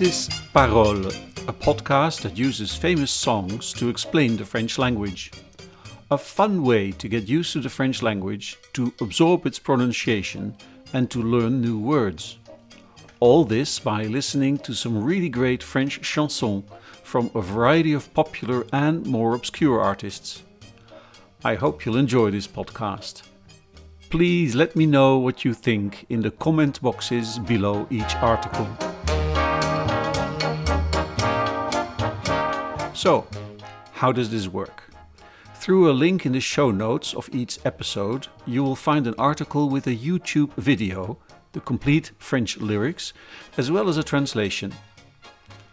This is Paroles, a podcast that uses famous songs to explain the French language. A fun way to get used to the French language, to absorb its pronunciation, and to learn new words. All this by listening to some really great French chansons from a variety of popular and more obscure artists. I hope you'll enjoy this podcast. Please let me know what you think in the comment boxes below each article. So, how does this work? Through a link in the show notes of each episode, you will find an article with a YouTube video, the complete French lyrics, as well as a translation.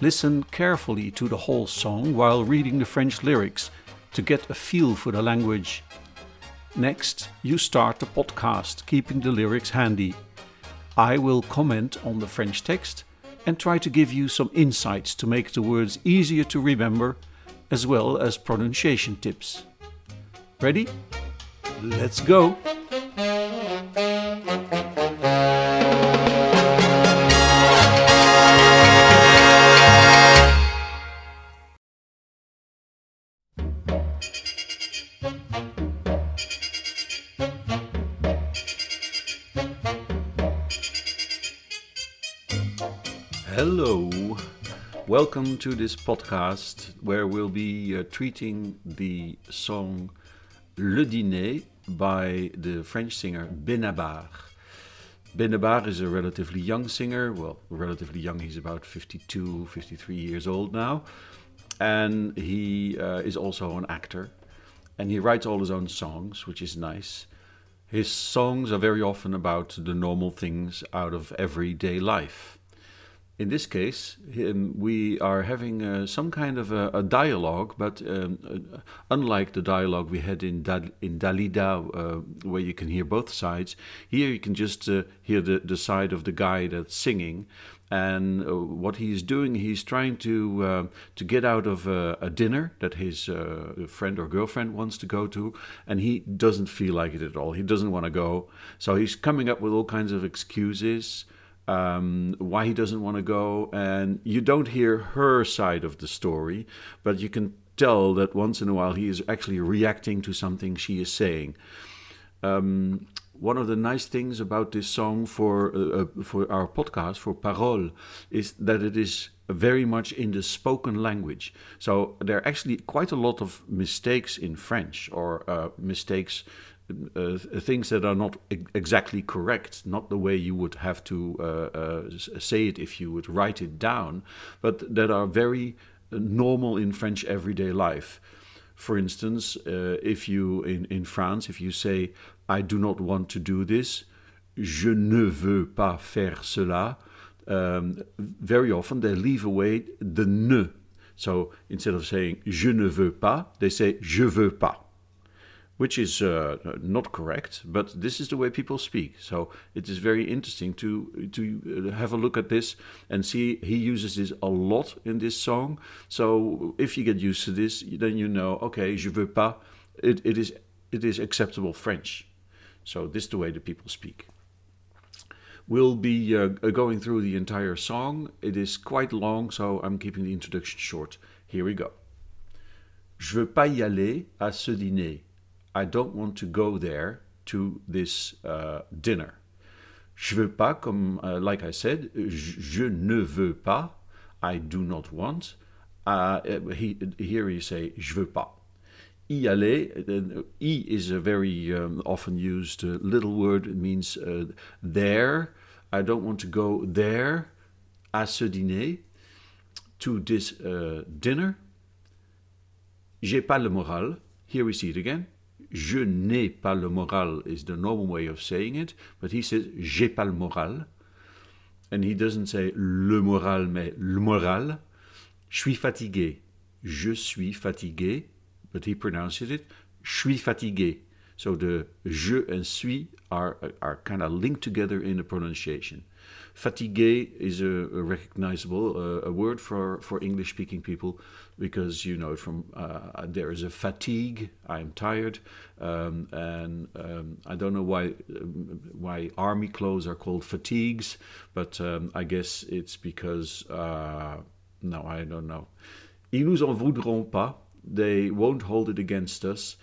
Listen carefully to the whole song while reading the French lyrics to get a feel for the language. Next, you start the podcast, keeping the lyrics handy. I will comment on the French text and try to give you some insights to make the words easier to remember, as well as pronunciation tips. Ready? Let's go! Welcome to this podcast where we'll be uh, treating the song Le Dîner by the French singer Bénabar. Bénabar is a relatively young singer, well, relatively young, he's about 52, 53 years old now, and he uh, is also an actor and he writes all his own songs, which is nice. His songs are very often about the normal things out of everyday life in this case, um, we are having uh, some kind of a, a dialogue, but um, uh, unlike the dialogue we had in, da- in Dalida, uh, where you can hear both sides, here you can just uh, hear the, the side of the guy that's singing. And uh, what he's doing, he's trying to uh, to get out of a dinner that his friend or girlfriend wants to go to, and he doesn't feel like it at all. He doesn't want to go, so he's coming up with all kinds of excuses um, why he doesn't want to go, and you don't hear her side of the story, but you can tell that once in a while he is actually reacting to something she is saying. Um, one of the nice things about this song for uh, uh, for our podcast for Paroles is that it is very much in the spoken language. So there are actually quite a lot of mistakes in French or uh, mistakes uh, things that are not exactly correct, not the way you would have to uh, uh, say it if you would write it down, but that are very uh, normal in French everyday life. For instance, uh, if you in, in France, if you say, I do not want to do this, je ne veux pas faire cela, um, very often they leave away the ne. So instead of saying je ne veux pas, they say je veux pas which is uh, not correct, but this is the way people speak. So it is very interesting to to uh, have a look at this and see he uses this a lot in this song. So if you get used to this, then you know, okay, je veux pas. It, it is it is acceptable French. So this is the way the people speak. We'll be uh, going through the entire song. It is quite long, so I'm keeping the introduction short. Here we go. Je veux pas y aller à ce dîner. I don't want to go there to this uh, dinner. Je veux pas, comme, uh, like I said, je ne veux pas, I do not want. Uh, he, here you say, je veux pas. Y aller, uh, y is a very um, often used uh, little word. It means uh, there. I don't want to go there à ce dîner, to this dinner. J'ai pas le moral. Here we see it again je n'ai pas le moral is the normal way of saying it, but he says j'ai pas le moral. And he doesn't say le moral, mais le moral. Je suis fatigué. Je suis fatigué, but he pronounces it je suis fatigué. So the je and suis are, are kind of linked together in the pronunciation. Fatigué is a, a recognizable uh, a word for, for English speaking people because you know from uh, there is a fatigue. I'm tired, um, and um, I don't know why um, why army clothes are called fatigues, but um, I guess it's because uh, no, I don't know. Ils nous en voudront pas. They won't hold it against us.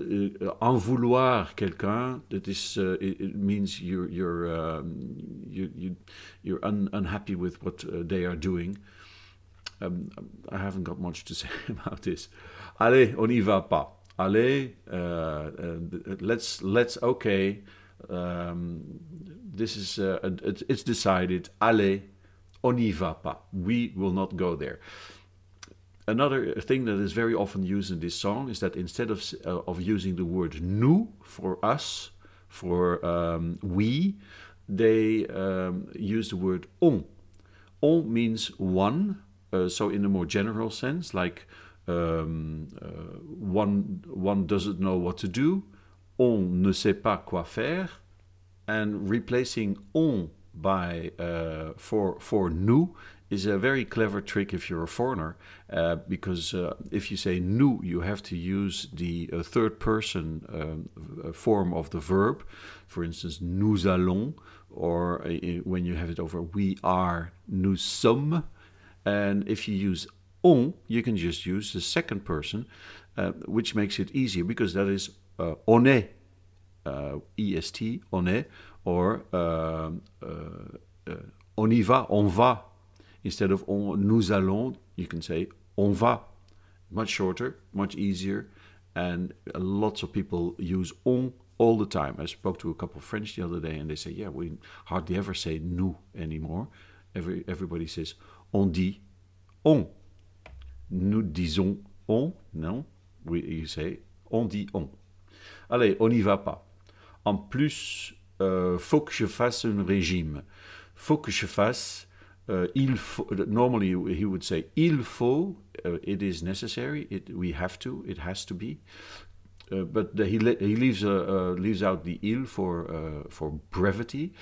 Uh, en vouloir quelqu'un that is uh, it, it, means you're you're um, you, you you're un, unhappy with what uh, they are doing. Um, I haven't got much to say about this. Allez on y va pas. Allez uh, uh, let's let's okay um, this is uh, it's decided. Allez on y va pas. We will not go there another thing that is very often used in this song is that instead of uh, of using the word nous for us, for um, we, they um, use the word on. On means one, uh, so in a more general sense, like um, uh, one one doesn't know what to do, on ne sait pas quoi faire, and replacing on by uh, for for nous is a very clever trick if you're a foreigner, uh, because uh, if you say nous, you have to use the uh, third person um, form of the verb. For instance, nous allons, or uh, when you have it over we are, nous sommes. And if you use on, you can just use the second person, which makes it easier because that is on est, est, on est, or um, on y va, on va Instead of on, nous allons, you can say on va. Much shorter, much easier, and lots of people use on all the time. I spoke to a couple of French the other day, and they say, "Yeah, we hardly ever say nous anymore. Every everybody says on dit on. Nous disons on. No, we, you say on dit on. Allez, on n'y va pas. En plus, euh, faut que je fasse un régime. Faut que je fasse il faut, normally he would say il faut, uh, it is necessary, it, we have to, it has to be. Uh, but the, he, he leaves, uh, uh, leaves out the il for, uh, for brevity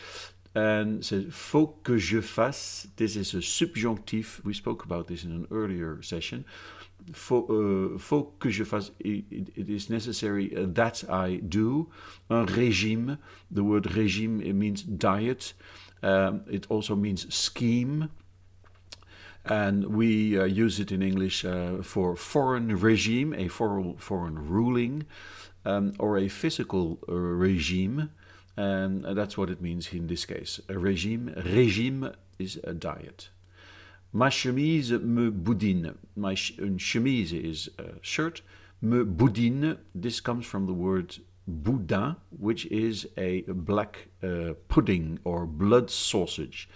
and says faut que je fasse. This is a subjunctive. We spoke about this in an earlier session. Faut, faut que je fasse. It, it is necessary that I do. Un régime. The word régime means diet. Um, it also means scheme. And we uh, use it in English uh, for foreign regime, a foreign, foreign ruling, um, or a physical uh, regime. And that's what it means in this case. A regime, regime is a diet. Ma chemise me boudine. My sh chemise is a shirt. Me boudine, this comes from the word boudin, which is a black uh, pudding or blood sausage.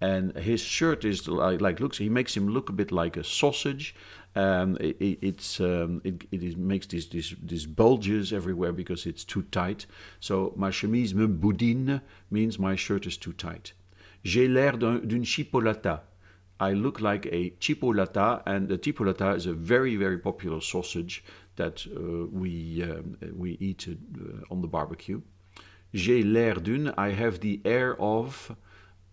And his shirt is like, like, looks. He makes him look a bit like a sausage. Um, it, it's um, it, it is, makes these, these these bulges everywhere because it's too tight. So ma chemise me boudine means my shirt is too tight. J'ai l'air d'une chipolata. I look like a chipolata, and the chipolata is a very very popular sausage that uh, we um, we eat uh, on the barbecue. J'ai l'air d'une. I have the air of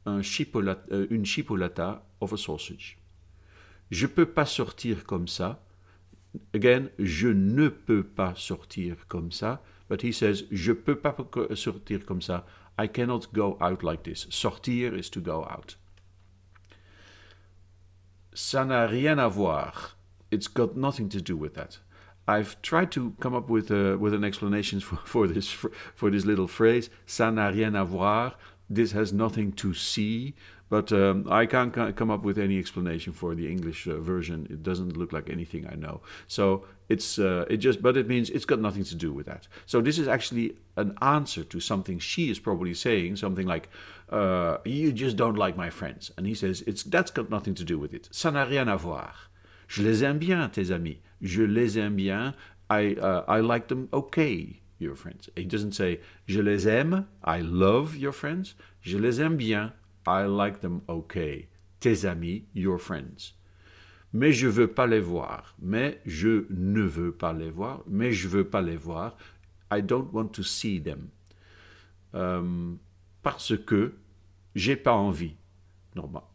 un chipolata, uh, une chipolata of a sausage. Je peux pas sortir comme ça. Again, je ne peux pas sortir comme ça. But he says, je peux pas sortir comme ça. I cannot go out like this. Sortir is to go out. Ça n'a rien à voir. It's got nothing to do with that. I've tried to come up with a, with an explanation for, for this for, for this little phrase. Ça n'a rien à voir. This has nothing to see. But um, I can't come up with any explanation for the English uh, version. It doesn't look like anything I know. So it's uh, it just, but it means it's got nothing to do with that. So this is actually an answer to something she is probably saying, something like, uh, "You just don't like my friends," and he says, "It's that's got nothing to do with it. Ça n'a rien à voir. Je les aime bien, tes amis." je les aime bien. I, uh, I like them okay, your friends. He doesn't say je les aime, I love your friends. Je les aime bien, I like them okay. Tes amis, your friends. Mais je veux pas les voir. Mais je ne veux pas les voir. Mais je veux pas les voir. I don't want to see them. Um, parce que j'ai pas envie.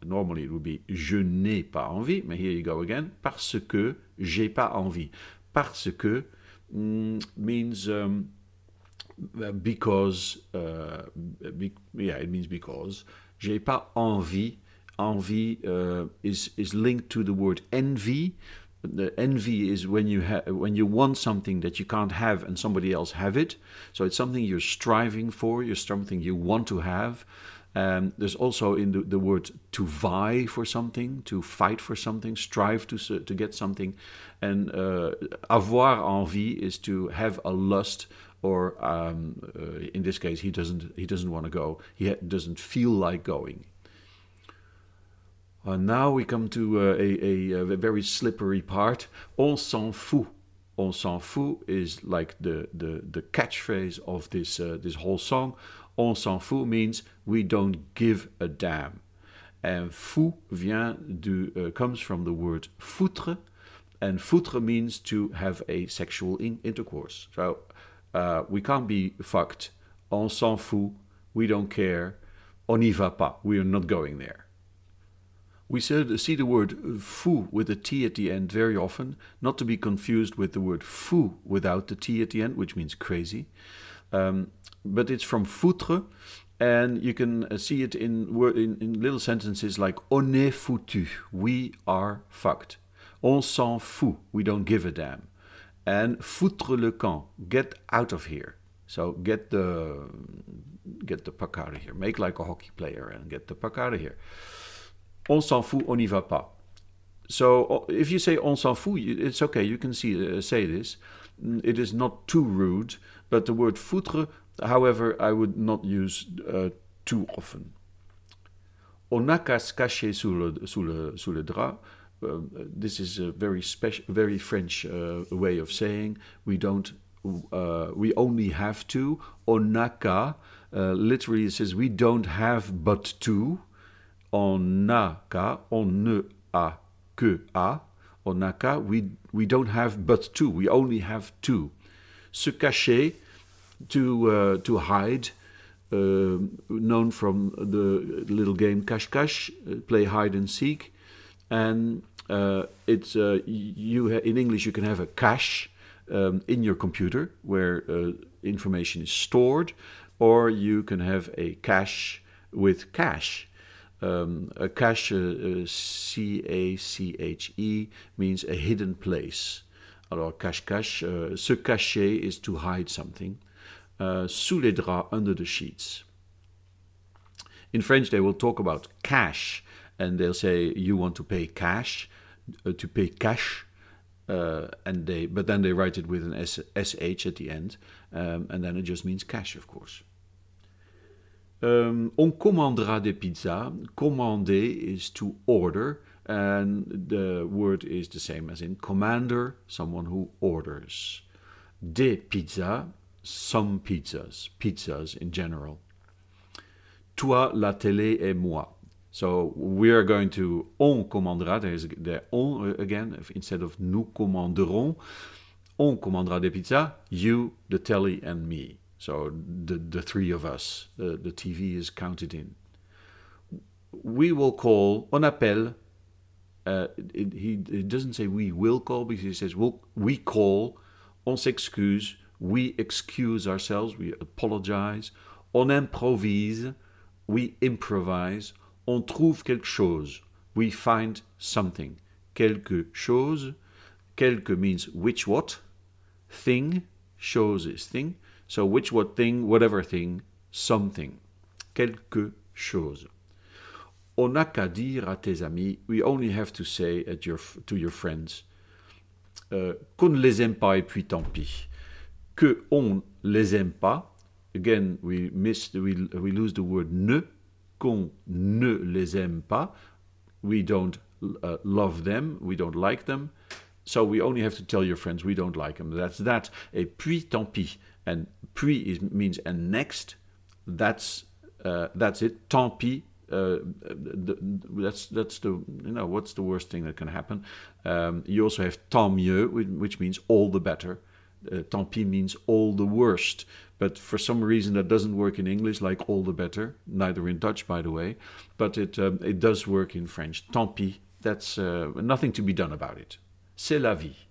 Normally it would be je n'ai pas envie, but here you go again. Parce que j'ai pas envie. Parce que mm, means um, because, uh, yeah, it means because. J'ai pas envie. Envie uh, is is linked to the word envy. The envy is when you have when you want something that you can't have and somebody else have it. So it's something you're striving for. You're something you want to have. Um, there's also in the, the, word to vie for something, to fight for something, strive to to get something, and uh, avoir envie is to have a lust, or um, uh, in this case, he doesn't he doesn't want to go. He doesn't feel like going. Uh, now we come to uh, a, a, a, very slippery part. On s'en fout. On s'en fout is like the, the, the catchphrase of this, uh, this whole song. On s'en fout means we don't give a damn. And fou vient du, uh, comes from the word foutre, and foutre means to have a sexual in intercourse. So uh, we can't be fucked. On s'en fout. We don't care. On n'y va pas. We are not going there. We see the word fou with a T at the end very often, not to be confused with the word fou without the T at the end, which means crazy. Um, but it's from foutre, and you can uh, see it in, in, in little sentences like on est foutu, we are fucked. On s'en fout, we don't give a damn. And foutre le camp, get out of here. So get the get the puck out of here. Make like a hockey player and get the puck out of here. On s'en fout, on n'y va pas. So if you say on s'en fout, it's okay. You can see uh, say this. Mm, it is not too rude, but the word foutre However, I would not use uh, too often. On n'a qu'à se cacher sous le, sous le, sous le drap. Uh, this is a very special, very French uh, way of saying we don't. Uh, we only have to. On n'a qu'à. Uh, literally, it says we don't have but to. On n'a qu'à. On ne a que à. On n'a qu'à. We we don't have but two, We only have two. Se cacher to uh, to hide. Uh, known from the little game Cache Cache, uh, play hide and seek, and uh, it's uh, you in English you can have a cache um, in your computer where uh, information is stored, or you can have a cache with cache. Um, a cache, C A C H E, means a hidden place. Alors cache cache, se cacher is to hide something uh, sous les draps, under the sheets. In French, they will talk about cash, and they'll say you want to pay cash, uh, to pay cash, uh, and they but then they write it with an S, sh at the end, um, and then it just means cash, of course. Um, on commandera des pizzas. Commander is to order, and the word is the same as in commander, someone who orders. Des pizzas some pizzas, pizzas in general. Toi, la télé et moi. So we are going to on commandera. There's the on again instead of nous commanderons. On commandera des pizzas. You, the telly, and me. So the the three of us. The the TV is counted in. We will call. On appelle. Uh, it, he doesn't say we will call because he says we'll, we call. On s'excuse we excuse ourselves, we apologize, on improvise, we improvise, on trouve quelque chose, we find something. Quelque chose, quelque means which what, thing, chose is thing, so which what thing, whatever thing, something. Quelque chose. On n'a qu'à dire à tes amis, we only have to say at your, to your friends, uh, qu'on ne les aime pas et puis tant pis que on les aime pas. Again, we miss, we, we lose the word ne. Qu'on ne les aime pas. We don't uh, love them. We don't like them. So we only have to tell your friends we don't like them. That's that. Et puis tant pis. And puis is, means and next. That's uh, that's it. Tant pis. Uh, the, that's that's the you know what's the worst thing that can happen. Um, you also have tant mieux, which means all the better Uh, tant pis means all the worst. But for some reason that doesn't work in English, like all the better. Neither in Dutch, by the way. But it um, it does work in French. Tant pis. That's uh, nothing to be done about it. C'est la vie.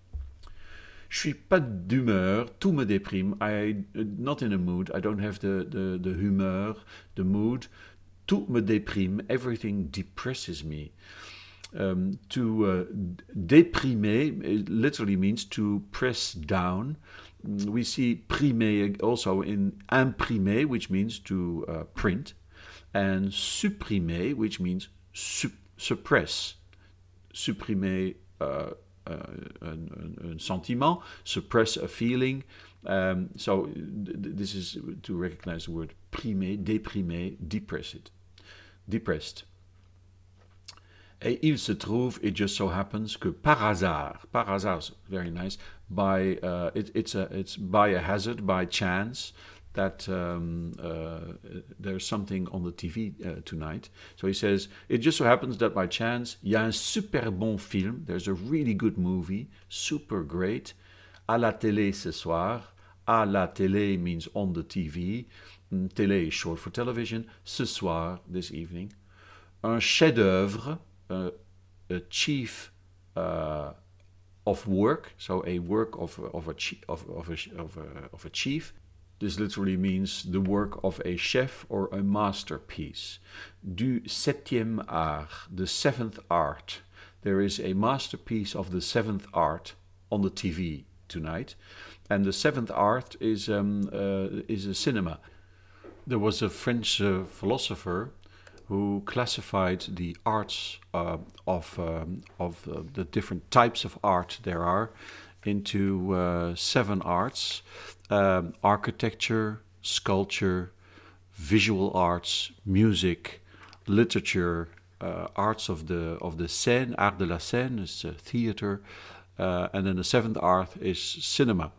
Je suis pas d'humeur, tout me déprime. I not in a mood. I don't have the the the humeur, the mood. Tout me déprime. Everything depresses me. Um, to uh, déprimer literally means to press down. We see primer also in imprimer, which means to uh, print, and supprimer, which means sup suppress. Supprimer uh, un, sentiment, suppress a feeling. Um, so this is to recognize the word primer, déprimer, depressed, depressed. Et il se trouve, it just so happens que par hasard, par hasard, very nice, by uh, it, it's a it's by a hazard, by chance, that um, uh, there's something on the TV uh, tonight. So he says, It just so happens that by chance, y a un super bon film, there's a really good movie, super great, à la télé ce soir. À la télé means on the TV. Mm, télé is short for television. Ce soir, this evening. Un chef-d'œuvre, uh, a chief uh, of work, so a work of, of, a, of, of, a, of, a, of a chief this literally means the work of a chef or a masterpiece. Du septième art, the seventh art. There is a masterpiece of the seventh art on the TV tonight. And the seventh art is, um, uh, is a cinema. There was a French uh, philosopher who classified the arts uh, of, um, of uh, the different types of art there are into uh, seven arts um, architecture, sculpture, visual arts, music, literature, uh, arts of the of the scène, art de la scène is uh, theater, uh, and then the seventh art is cinema.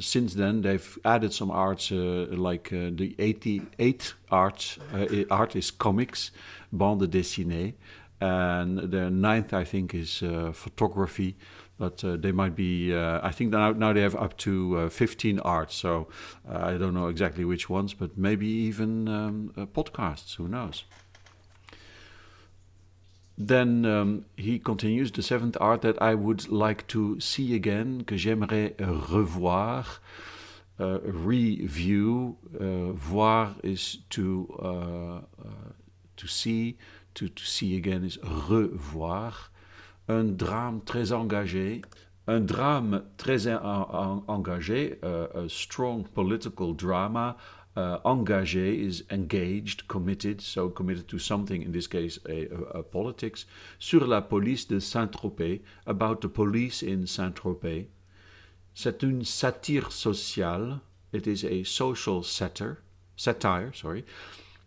Since then, they've added some arts uh, like uh, the 88th art. Uh, art is comics, bande dessinée, and the ninth, I think, is photography but uh, they might be. Uh, I think now now they have up to uh, 15 arts, so uh, I don't know exactly which ones, but maybe even um, uh, podcasts. Who knows? Then um, he continues the seventh art that I would like to see again, que j'aimerais revoir. Uh, review, voir is to to see, to, to see again is revoir un drame très engagé, un drame très en, engagé, uh, a strong political drama. Uh, engagé is engaged, committed, so committed to something, in this case, a politics. Sur la police de Saint-Tropez, about the police in Saint-Tropez. C'est une satire sociale. It is a social satire. Satire, sorry.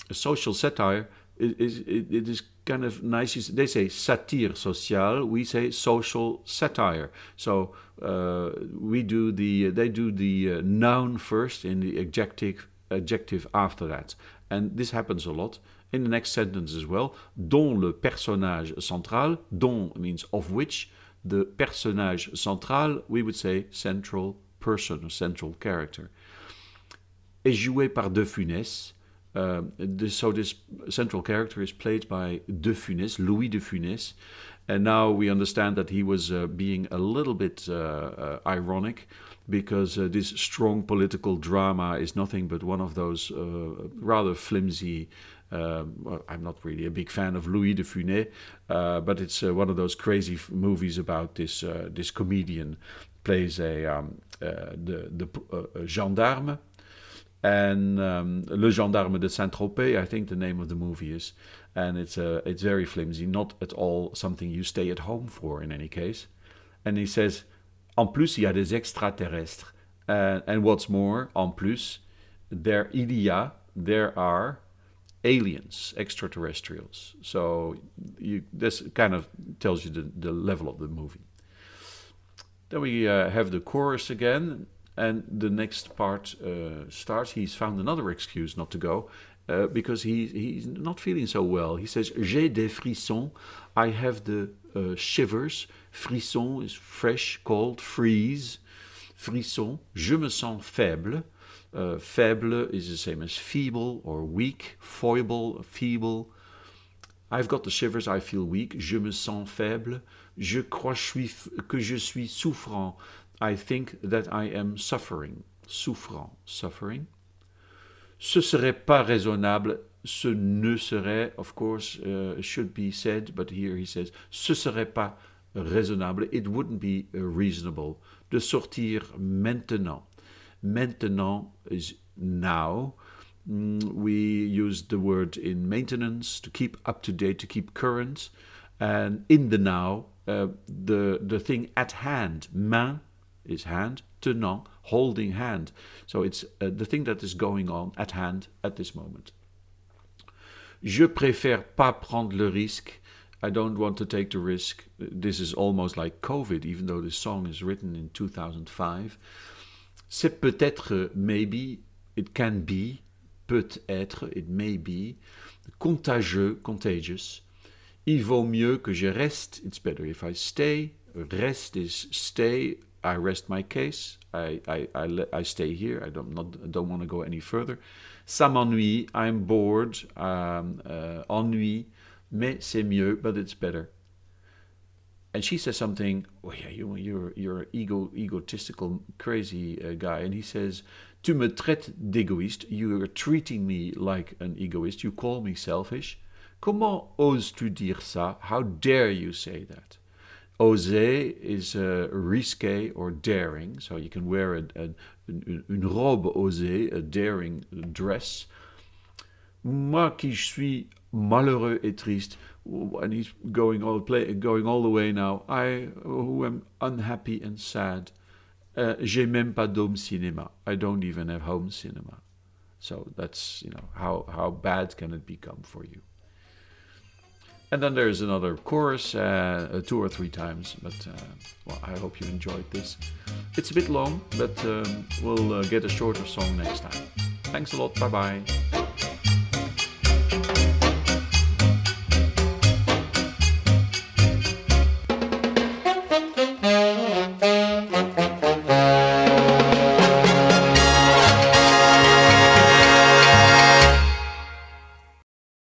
A social satire is, it, it is kind of nice. They say satire sociale. We say social satire. So uh, we do the they do the uh, noun first in the adjective adjective after that, and this happens a lot in the next sentence as well. Dont le personnage central. Dont means of which. The personnage central. We would say central person, central character. Est joué par De Funès. Uh, this, so this central character is played by De Funès, Louis De Funès, and now we understand that he was uh, being a little bit uh, uh ironic because uh, this strong political drama is nothing but one of those uh, rather flimsy. Well, I'm not really a big fan of Louis De Funès, but it's one of those crazy movies about this this comedian plays a um, the the gendarme and um, Le Gendarme de Saint-Tropez, I think the name of the movie is, and it's uh, it's very flimsy, not at all something you stay at home for in any case. And he says, en plus il y a des extraterrestres, uh, and what's more, en plus, there il y a, there are aliens, extraterrestrials. So you, this kind of tells you the, the level of the movie. Then we uh, have the chorus again. And the next part uh, starts. He's found another excuse not to go uh, because he, he's not feeling so well. He says, J'ai des frissons. I have the uh, shivers. Frisson is fresh, cold, freeze. frisson. Je me sens faible. Uh, faible is the same as feeble or weak, foible, feeble. I've got the shivers, I feel weak. Je me sens faible. Je crois que je suis souffrant. I think that I am suffering. Souffrant, suffering. Ce serait pas raisonnable. Ce ne serait, of course, uh, should be said, but here he says, ce serait pas raisonnable. It wouldn't be reasonable. De sortir maintenant. Maintenant is now. Mm, we use the word in maintenance to keep up to date, to keep current. And in the now, uh, the, the thing at hand, main is hand, tenant, holding hand. So it's uh, the thing that is going on at hand at this moment. Je préfère pas prendre le risque. I don't want to take the risk. This is almost like COVID, even though the song is written in 2005. C'est peut-être, maybe, it can be, peut-être, it may be, contagieux, contagious. Il vaut mieux que je reste, it's better if I stay. Rest is stay, I rest my case, I, I, I, I stay here, I don't, not, don't want to go any further. Ça m'ennuie, I'm bored, um, uh, ennui, mais c'est mieux, but it's better and she says something. Oh yeah, you, you're you're ego egotistical crazy uh, guy, and he says, "Tu me traites d'égoïste. You are treating me like an egoist. You call me selfish. Comment oses-tu dire ça? How dare you say that?" Oser is uh, risque or daring, so you can wear a, a, une robe osée, a daring dress. Moi qui suis malheureux et triste, and he's going all play, going all the way now. I who am unhappy and sad. Uh, j'ai même pas d'home cinéma. I don't even have home cinema. So that's you know how how bad can it become for you? And then there's another chorus, uh, two or three times. But uh, well, I hope you enjoyed this. It's a bit long, but um, we'll uh, get a shorter song next time. Thanks a lot. Bye bye.